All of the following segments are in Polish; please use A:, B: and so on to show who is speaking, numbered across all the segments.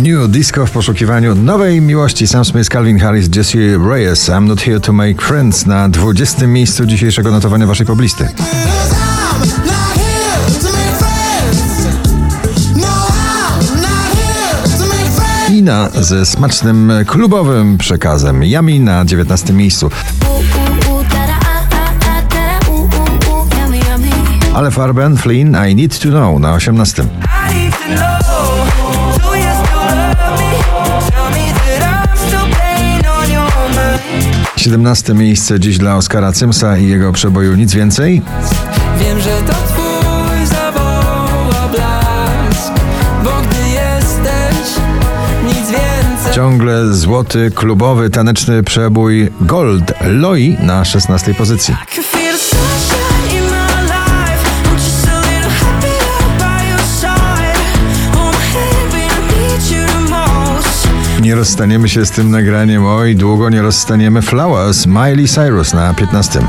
A: New Disco w poszukiwaniu nowej miłości. Sam Smith, Calvin Harris, Jesse Reyes. I'm not here to make friends na 20. miejscu dzisiejszego notowania waszej poblisty. Ina ze smacznym klubowym przekazem. Yami na 19. miejscu. Ale Farben, Flynn, I Need to Know na 18. 17 miejsce dziś dla Oskara Cymsa i jego przeboju Nic Więcej. Wiem, że to twój zawoła blask, bo gdy jesteś nic więcej. Ciągle złoty, klubowy, taneczny przebój Gold Loi na 16 pozycji. Nie rozstaniemy się z tym nagraniem. Oj, długo nie rozstaniemy. Flowers, Miley Cyrus na 15.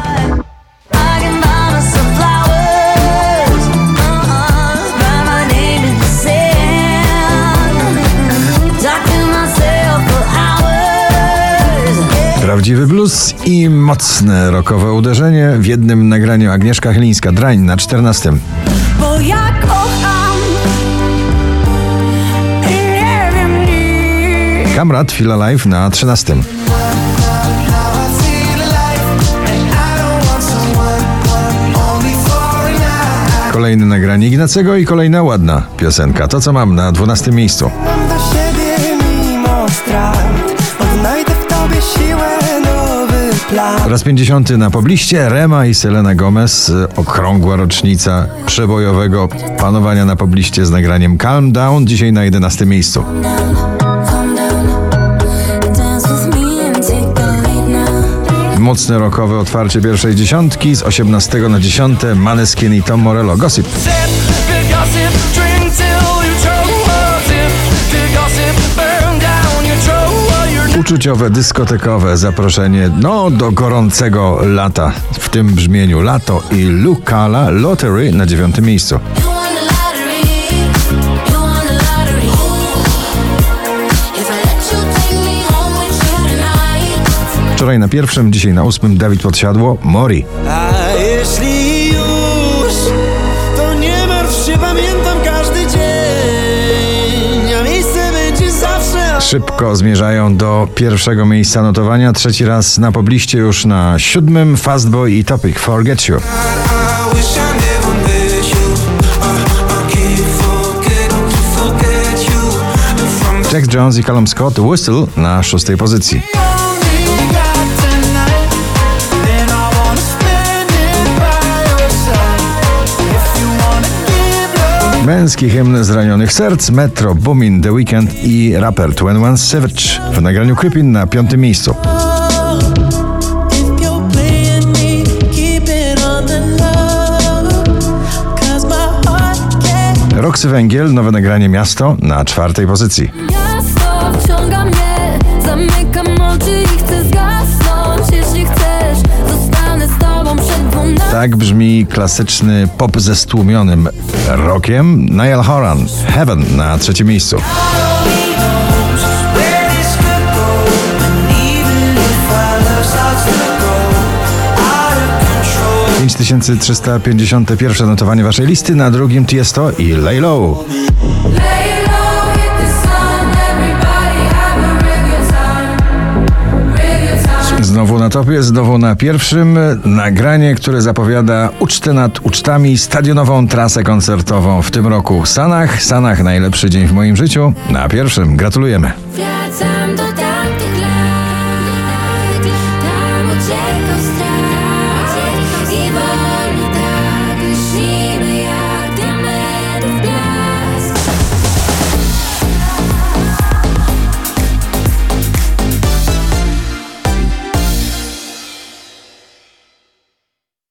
A: Prawdziwy blues i mocne rockowe uderzenie w jednym nagraniu Agnieszka Chylińska, Drań na 14. Bo ja kocham Kamrat Feel Alive na 13. Kolejne nagranie Ignacego i kolejna ładna piosenka. To co mam na 12 miejscu. Mam do siebie mimo strat, odnajdę w tobie siłę nowy plan. Raz 50 na pobliście Rema i Selena Gomez. Okrągła rocznica przebojowego panowania na pobliście z nagraniem Calm Down. Dzisiaj na 11 miejscu. Mocne rockowe otwarcie pierwszej dziesiątki z 18 na 10 Maneskin i Tom Morello. Gossip. Uczuciowe, dyskotekowe zaproszenie no do gorącego lata w tym brzmieniu lato i Lucala Lottery na dziewiątym miejscu. Wczoraj na pierwszym, dzisiaj na ósmym Dawid Podsiadło, Mori. A jeśli już, to nie martw się, pamiętam każdy dzień, a miejsce będzie zawsze... Szybko zmierzają do pierwszego miejsca notowania, trzeci raz na pobliście już na siódmym Fastboy i Topic Forget You. Jack Jones i Callum Scott Whistle na szóstej pozycji. Męski hymn zranionych serc, Metro, Boomin, The Weekend i raper 21 Savage w nagraniu Creepin na piątym miejscu. Roxy Węgiel, nowe nagranie Miasto na czwartej pozycji. Tak brzmi klasyczny pop ze stłumionym rockiem. Niall Horan, Heaven na trzecim miejscu. Tysięcy notowanie waszej listy, na drugim Tiesto i Lay Low. Znowu na topie, znowu na pierwszym. Nagranie, które zapowiada ucztę nad ucztami, stadionową trasę koncertową w tym roku. Sanach, Sanach najlepszy dzień w moim życiu. Na pierwszym gratulujemy.